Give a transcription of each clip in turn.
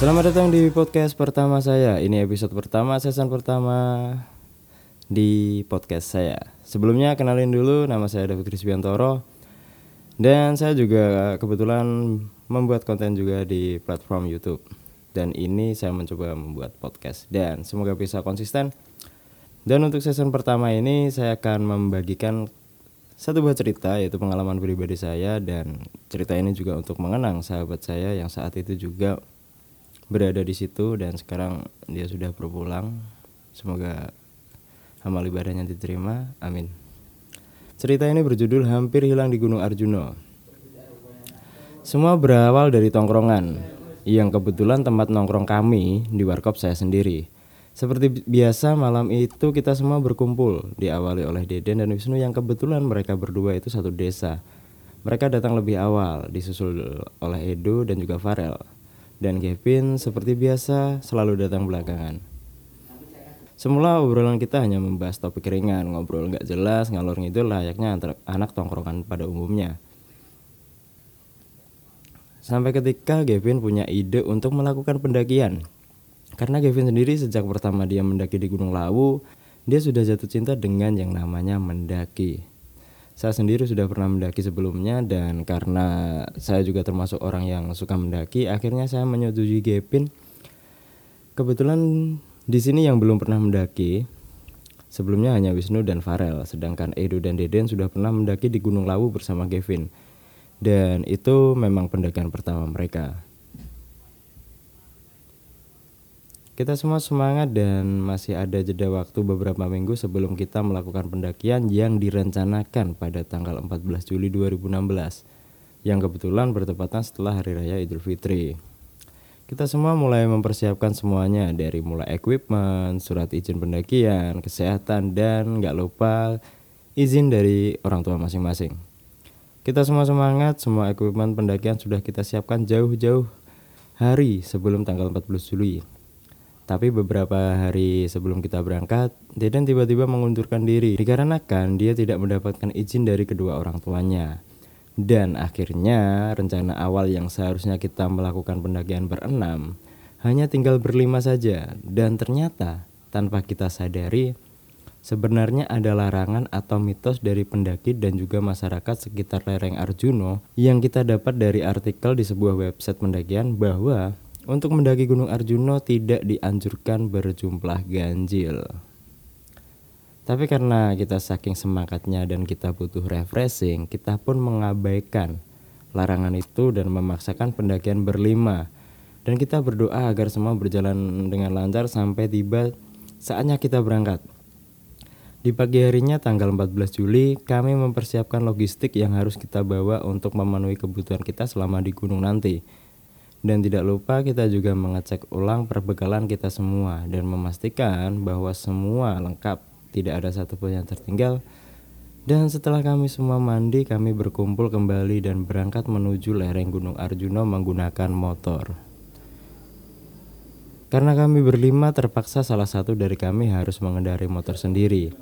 Selamat datang di podcast pertama saya. Ini episode pertama, season pertama di podcast saya. Sebelumnya kenalin dulu, nama saya David Krisbiantoro. Dan saya juga kebetulan membuat konten juga di platform YouTube. Dan ini saya mencoba membuat podcast dan semoga bisa konsisten. Dan untuk season pertama ini saya akan membagikan satu buah cerita yaitu pengalaman pribadi saya dan cerita ini juga untuk mengenang sahabat saya yang saat itu juga berada di situ dan sekarang dia sudah berpulang. Semoga amal ibadahnya diterima. Amin. Cerita ini berjudul Hampir Hilang di Gunung Arjuno. Semua berawal dari tongkrongan yang kebetulan tempat nongkrong kami di warkop saya sendiri. Seperti biasa malam itu kita semua berkumpul diawali oleh Deden dan Wisnu yang kebetulan mereka berdua itu satu desa. Mereka datang lebih awal disusul oleh Edo dan juga Farel. Dan Kevin seperti biasa selalu datang belakangan. Semula obrolan kita hanya membahas topik ringan, ngobrol nggak jelas, ngalor ngidul layaknya antara anak tongkrongan pada umumnya. Sampai ketika Gavin punya ide untuk melakukan pendakian. Karena Gavin sendiri sejak pertama dia mendaki di Gunung Lawu, dia sudah jatuh cinta dengan yang namanya mendaki. Saya sendiri sudah pernah mendaki sebelumnya dan karena saya juga termasuk orang yang suka mendaki, akhirnya saya menyetujui Gavin. Kebetulan di sini yang belum pernah mendaki sebelumnya hanya Wisnu dan Farel, sedangkan Edo dan Deden sudah pernah mendaki di Gunung Lawu bersama Gavin. Dan itu memang pendakian pertama mereka. Kita semua semangat dan masih ada jeda waktu beberapa minggu sebelum kita melakukan pendakian yang direncanakan pada tanggal 14 Juli 2016 yang kebetulan bertepatan setelah Hari Raya Idul Fitri. Kita semua mulai mempersiapkan semuanya dari mulai equipment, surat izin pendakian, kesehatan, dan nggak lupa izin dari orang tua masing-masing. Kita semua semangat, semua equipment pendakian sudah kita siapkan jauh-jauh hari sebelum tanggal 14 Juli. Tapi beberapa hari sebelum kita berangkat, Deden tiba-tiba mengundurkan diri dikarenakan dia tidak mendapatkan izin dari kedua orang tuanya. Dan akhirnya rencana awal yang seharusnya kita melakukan pendakian berenam hanya tinggal berlima saja dan ternyata tanpa kita sadari sebenarnya ada larangan atau mitos dari pendaki dan juga masyarakat sekitar lereng Arjuno yang kita dapat dari artikel di sebuah website pendakian bahwa untuk mendaki Gunung Arjuno tidak dianjurkan berjumlah ganjil. Tapi karena kita saking semangatnya dan kita butuh refreshing, kita pun mengabaikan larangan itu dan memaksakan pendakian berlima. Dan kita berdoa agar semua berjalan dengan lancar sampai tiba saatnya kita berangkat. Di pagi harinya tanggal 14 Juli, kami mempersiapkan logistik yang harus kita bawa untuk memenuhi kebutuhan kita selama di gunung nanti. Dan tidak lupa kita juga mengecek ulang perbekalan kita semua dan memastikan bahwa semua lengkap, tidak ada satupun yang tertinggal. Dan setelah kami semua mandi, kami berkumpul kembali dan berangkat menuju lereng Gunung Arjuno menggunakan motor. Karena kami berlima terpaksa salah satu dari kami harus mengendari motor sendiri.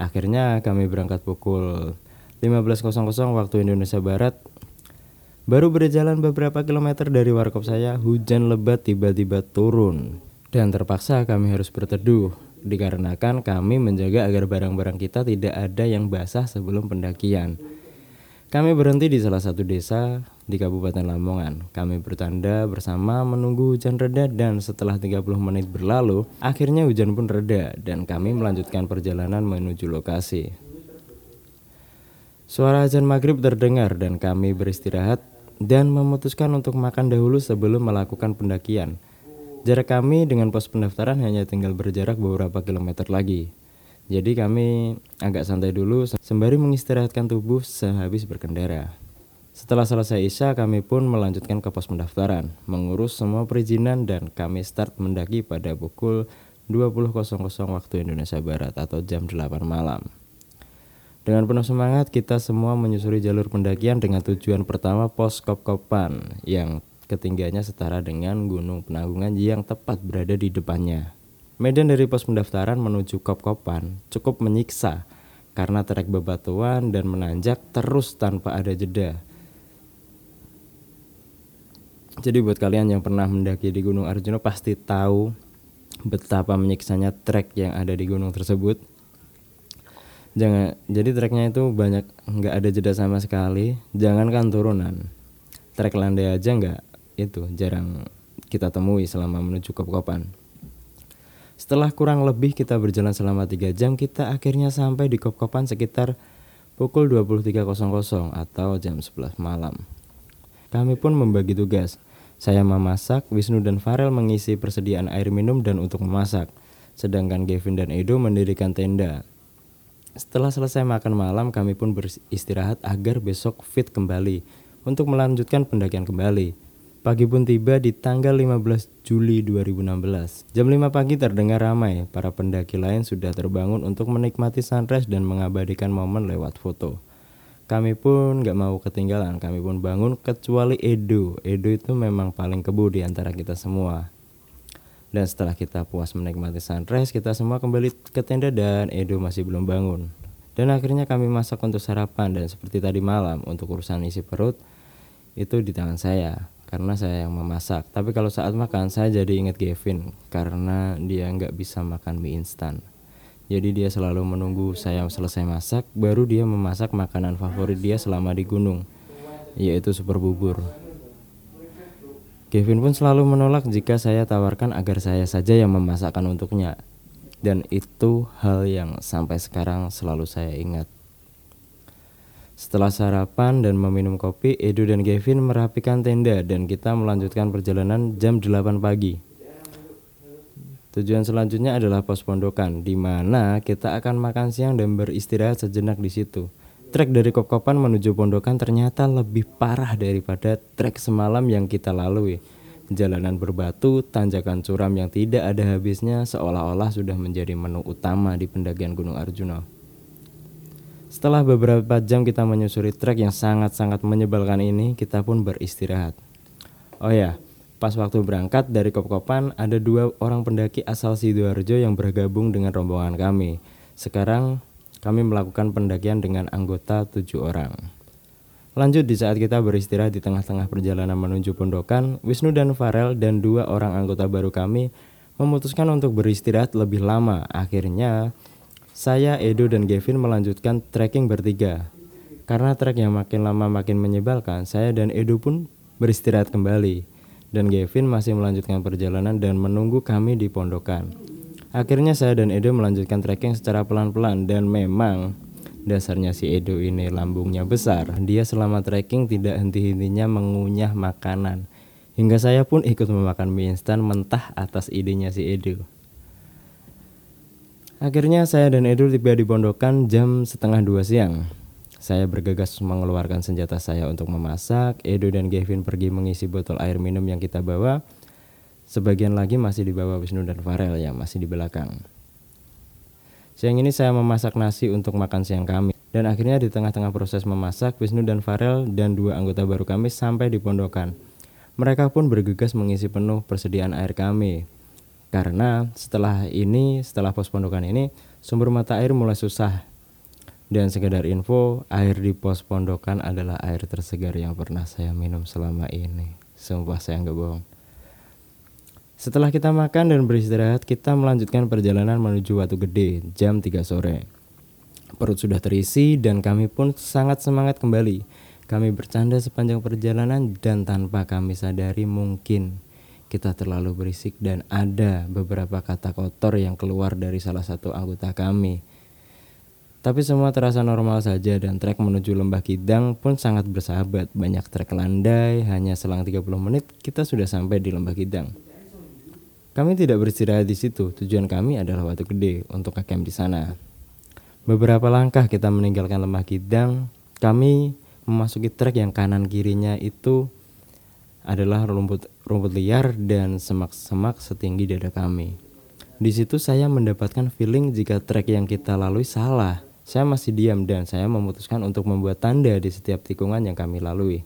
Akhirnya kami berangkat pukul 15.00 waktu Indonesia Barat Baru berjalan beberapa kilometer dari warkop saya, hujan lebat tiba-tiba turun. Dan terpaksa kami harus berteduh, dikarenakan kami menjaga agar barang-barang kita tidak ada yang basah sebelum pendakian. Kami berhenti di salah satu desa di Kabupaten Lamongan. Kami bertanda bersama menunggu hujan reda dan setelah 30 menit berlalu, akhirnya hujan pun reda dan kami melanjutkan perjalanan menuju lokasi. Suara azan maghrib terdengar dan kami beristirahat dan memutuskan untuk makan dahulu sebelum melakukan pendakian. Jarak kami dengan pos pendaftaran hanya tinggal berjarak beberapa kilometer lagi. Jadi kami agak santai dulu sembari mengistirahatkan tubuh sehabis berkendara. Setelah selesai Isya, kami pun melanjutkan ke pos pendaftaran, mengurus semua perizinan dan kami start mendaki pada pukul 20.00 waktu Indonesia Barat atau jam 8 malam. Dengan penuh semangat, kita semua menyusuri jalur pendakian dengan tujuan pertama pos Kop-Kopan yang ketinggiannya setara dengan Gunung Penanggungan yang tepat berada di depannya. Medan dari pos pendaftaran menuju Kop-Kopan cukup menyiksa karena trek bebatuan dan menanjak terus tanpa ada jeda. Jadi buat kalian yang pernah mendaki di Gunung Arjuna pasti tahu betapa menyiksanya trek yang ada di gunung tersebut. Jangan jadi treknya itu banyak nggak ada jeda sama sekali. Jangankan turunan, trek landai aja nggak itu jarang kita temui selama menuju Kopkopan. Setelah kurang lebih kita berjalan selama 3 jam, kita akhirnya sampai di Kopkopan sekitar pukul 23.00 atau jam 11 malam. Kami pun membagi tugas. Saya memasak, Wisnu dan Farel mengisi persediaan air minum dan untuk memasak. Sedangkan Gavin dan Edo mendirikan tenda. Setelah selesai makan malam, kami pun beristirahat agar besok fit kembali untuk melanjutkan pendakian kembali. Pagi pun tiba di tanggal 15 Juli 2016. Jam 5 pagi terdengar ramai, para pendaki lain sudah terbangun untuk menikmati sunrise dan mengabadikan momen lewat foto. Kami pun gak mau ketinggalan, kami pun bangun kecuali Edo. Edo itu memang paling kebu di antara kita semua. Dan setelah kita puas menikmati sunrise, kita semua kembali ke tenda dan Edo masih belum bangun. Dan akhirnya kami masak untuk sarapan dan seperti tadi malam untuk urusan isi perut itu di tangan saya karena saya yang memasak. Tapi kalau saat makan saya jadi ingat Kevin karena dia nggak bisa makan mie instan. Jadi dia selalu menunggu saya selesai masak, baru dia memasak makanan favorit dia selama di gunung, yaitu super bubur. Kevin pun selalu menolak jika saya tawarkan agar saya saja yang memasakkan untuknya. Dan itu hal yang sampai sekarang selalu saya ingat. Setelah sarapan dan meminum kopi, Edo dan Kevin merapikan tenda dan kita melanjutkan perjalanan jam 8 pagi. Tujuan selanjutnya adalah pos pondokan, di mana kita akan makan siang dan beristirahat sejenak di situ. Trek dari Kopkopan menuju pondokan ternyata lebih parah daripada trek semalam yang kita lalui. Jalanan berbatu, tanjakan curam yang tidak ada habisnya seolah-olah sudah menjadi menu utama di pendakian Gunung Arjuna. Setelah beberapa jam kita menyusuri trek yang sangat-sangat menyebalkan ini, kita pun beristirahat. Oh ya, Pas waktu berangkat dari Kopkopan, ada dua orang pendaki asal Sidoarjo yang bergabung dengan rombongan kami. Sekarang kami melakukan pendakian dengan anggota tujuh orang. Lanjut di saat kita beristirahat di tengah-tengah perjalanan menuju pondokan, Wisnu dan Farel dan dua orang anggota baru kami memutuskan untuk beristirahat lebih lama. Akhirnya, saya, Edo, dan Gavin melanjutkan trekking bertiga. Karena trek yang makin lama makin menyebalkan, saya dan Edo pun beristirahat kembali dan Gavin masih melanjutkan perjalanan dan menunggu kami di pondokan. Akhirnya saya dan Edo melanjutkan trekking secara pelan-pelan dan memang dasarnya si Edo ini lambungnya besar. Dia selama trekking tidak henti-hentinya mengunyah makanan. Hingga saya pun ikut memakan mie instan mentah atas idenya si Edo. Akhirnya saya dan Edo tiba di pondokan jam setengah dua siang. Saya bergegas mengeluarkan senjata saya untuk memasak. Edo dan Gavin pergi mengisi botol air minum yang kita bawa. Sebagian lagi masih dibawa Wisnu dan Farel yang masih di belakang. Siang ini saya memasak nasi untuk makan siang kami. Dan akhirnya di tengah-tengah proses memasak, Wisnu dan Farel dan dua anggota baru kami sampai di pondokan. Mereka pun bergegas mengisi penuh persediaan air kami. Karena setelah ini, setelah pos pondokan ini, sumber mata air mulai susah dan sekedar info, air di pos pondokan adalah air tersegar yang pernah saya minum selama ini. Sumpah saya nggak bohong. Setelah kita makan dan beristirahat, kita melanjutkan perjalanan menuju Watu Gede jam 3 sore. Perut sudah terisi dan kami pun sangat semangat kembali. Kami bercanda sepanjang perjalanan dan tanpa kami sadari mungkin kita terlalu berisik dan ada beberapa kata kotor yang keluar dari salah satu anggota kami tapi semua terasa normal saja dan trek menuju Lembah Kidang pun sangat bersahabat. Banyak trek landai, hanya selang 30 menit kita sudah sampai di Lembah Kidang. Kami tidak beristirahat di situ. Tujuan kami adalah Watu Gede untuk camp di sana. Beberapa langkah kita meninggalkan Lembah Kidang, kami memasuki trek yang kanan kirinya itu adalah rumput rumput liar dan semak-semak setinggi dada kami. Di situ saya mendapatkan feeling jika trek yang kita lalui salah. Saya masih diam dan saya memutuskan untuk membuat tanda di setiap tikungan yang kami lalui.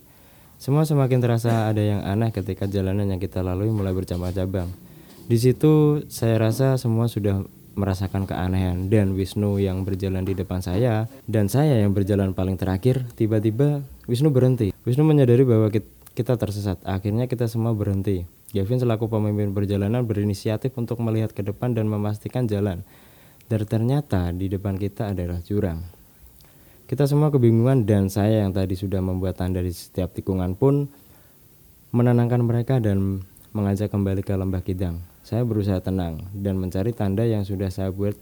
Semua semakin terasa ada yang aneh ketika jalanan yang kita lalui mulai bercabang-cabang. Di situ saya rasa semua sudah merasakan keanehan dan Wisnu yang berjalan di depan saya dan saya yang berjalan paling terakhir tiba-tiba Wisnu berhenti. Wisnu menyadari bahwa kita tersesat. Akhirnya kita semua berhenti. Gavin selaku pemimpin perjalanan berinisiatif untuk melihat ke depan dan memastikan jalan. Dan ternyata di depan kita adalah jurang. Kita semua kebingungan dan saya yang tadi sudah membuat tanda di setiap tikungan pun menenangkan mereka dan mengajak kembali ke lembah Kidang. Saya berusaha tenang dan mencari tanda yang sudah saya buat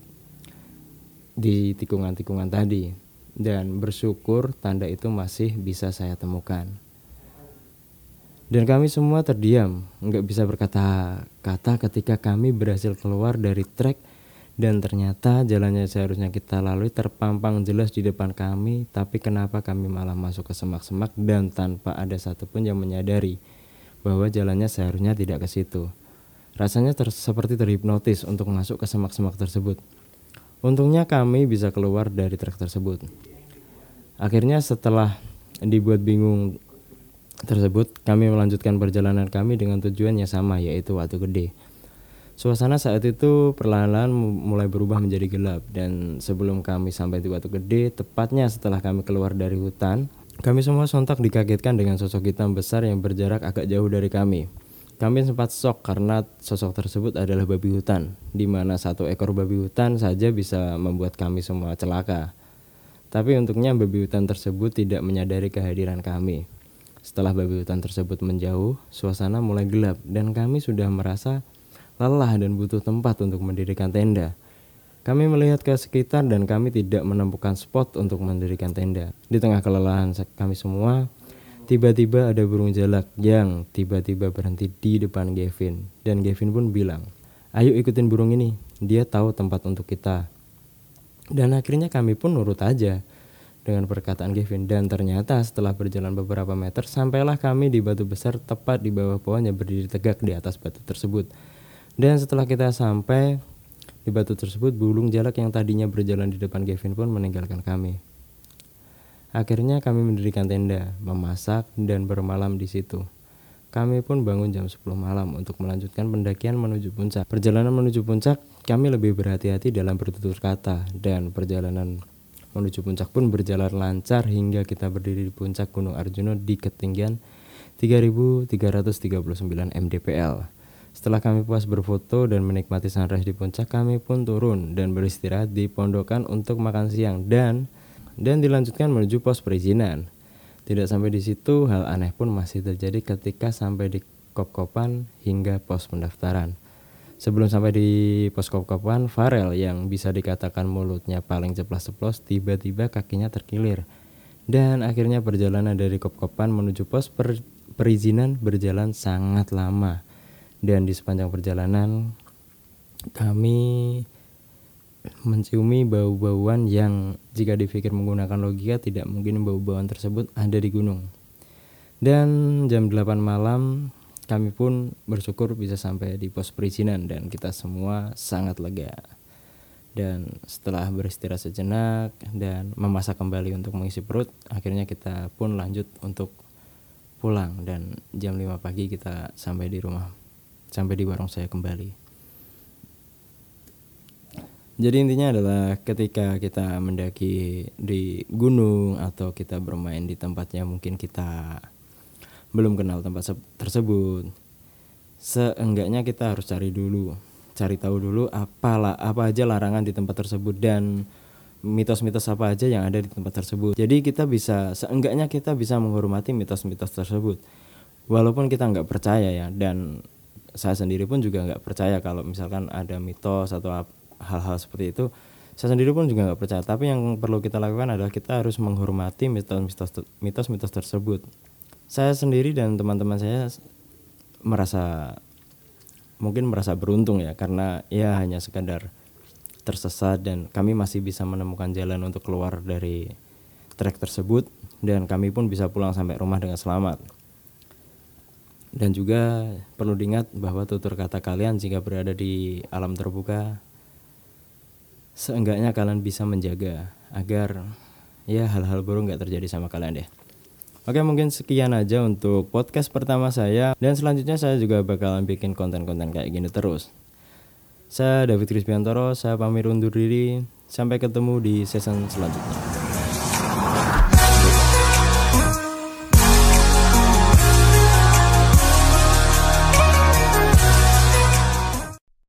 di tikungan-tikungan tadi dan bersyukur tanda itu masih bisa saya temukan. Dan kami semua terdiam, nggak bisa berkata-kata ketika kami berhasil keluar dari trek dan ternyata jalannya seharusnya kita lalui terpampang jelas di depan kami, tapi kenapa kami malah masuk ke semak-semak dan tanpa ada satupun yang menyadari bahwa jalannya seharusnya tidak ke situ. Rasanya ter seperti terhipnotis untuk masuk ke semak-semak tersebut. Untungnya kami bisa keluar dari trek tersebut. Akhirnya setelah dibuat bingung tersebut, kami melanjutkan perjalanan kami dengan tujuan yang sama yaitu Watu Gede. Suasana saat itu perlahan-lahan mulai berubah menjadi gelap dan sebelum kami sampai di Watu Gede, tepatnya setelah kami keluar dari hutan, kami semua sontak dikagetkan dengan sosok hitam besar yang berjarak agak jauh dari kami. Kami sempat shock karena sosok tersebut adalah babi hutan, di mana satu ekor babi hutan saja bisa membuat kami semua celaka. Tapi untuknya babi hutan tersebut tidak menyadari kehadiran kami. Setelah babi hutan tersebut menjauh, suasana mulai gelap dan kami sudah merasa lelah dan butuh tempat untuk mendirikan tenda. Kami melihat ke sekitar dan kami tidak menemukan spot untuk mendirikan tenda. Di tengah kelelahan kami semua, tiba-tiba ada burung jalak yang tiba-tiba berhenti di depan Gavin. Dan Gavin pun bilang, ayo ikutin burung ini, dia tahu tempat untuk kita. Dan akhirnya kami pun nurut aja dengan perkataan Kevin dan ternyata setelah berjalan beberapa meter sampailah kami di batu besar tepat di bawah pohon yang berdiri tegak di atas batu tersebut. Dan setelah kita sampai di batu tersebut, bulung jalak yang tadinya berjalan di depan Kevin pun meninggalkan kami. Akhirnya kami mendirikan tenda, memasak, dan bermalam di situ. Kami pun bangun jam 10 malam untuk melanjutkan pendakian menuju puncak. Perjalanan menuju puncak, kami lebih berhati-hati dalam bertutur kata, dan perjalanan menuju puncak pun berjalan lancar hingga kita berdiri di puncak Gunung Arjuna di ketinggian 3339 mdpl. Setelah kami puas berfoto dan menikmati sunrise di puncak, kami pun turun dan beristirahat di pondokan untuk makan siang dan dan dilanjutkan menuju pos perizinan. Tidak sampai di situ, hal aneh pun masih terjadi ketika sampai di Kop-Kopan hingga pos pendaftaran. Sebelum sampai di pos kop-kopan, Farel yang bisa dikatakan mulutnya paling ceplas-ceplos tiba-tiba kakinya terkilir. Dan akhirnya perjalanan dari kop-kopan menuju pos per perizinan berjalan sangat lama. Dan di sepanjang perjalanan kami menciumi bau-bauan yang jika dipikir menggunakan logika tidak mungkin bau-bauan tersebut ada di gunung. Dan jam 8 malam kami pun bersyukur bisa sampai di pos perizinan dan kita semua sangat lega. Dan setelah beristirahat sejenak dan memasak kembali untuk mengisi perut, akhirnya kita pun lanjut untuk pulang dan jam 5 pagi kita sampai di rumah, sampai di warung saya kembali. Jadi intinya adalah ketika kita mendaki di gunung atau kita bermain di tempatnya mungkin kita belum kenal tempat tersebut seenggaknya kita harus cari dulu cari tahu dulu apalah apa aja larangan di tempat tersebut dan mitos-mitos apa aja yang ada di tempat tersebut. Jadi kita bisa seenggaknya kita bisa menghormati mitos-mitos tersebut. Walaupun kita nggak percaya ya dan saya sendiri pun juga nggak percaya kalau misalkan ada mitos atau hal-hal seperti itu saya sendiri pun juga nggak percaya tapi yang perlu kita lakukan adalah kita harus menghormati mitos-mitos tersebut saya sendiri dan teman-teman saya merasa mungkin merasa beruntung ya karena ya hanya sekadar tersesat dan kami masih bisa menemukan jalan untuk keluar dari trek tersebut dan kami pun bisa pulang sampai rumah dengan selamat. Dan juga perlu diingat bahwa tutur kata kalian jika berada di alam terbuka seenggaknya kalian bisa menjaga agar ya hal-hal buruk nggak terjadi sama kalian deh. Oke mungkin sekian aja untuk podcast pertama saya dan selanjutnya saya juga bakalan bikin konten-konten kayak gini terus. Saya David Krispiantoro, saya pamit undur diri. Sampai ketemu di season selanjutnya.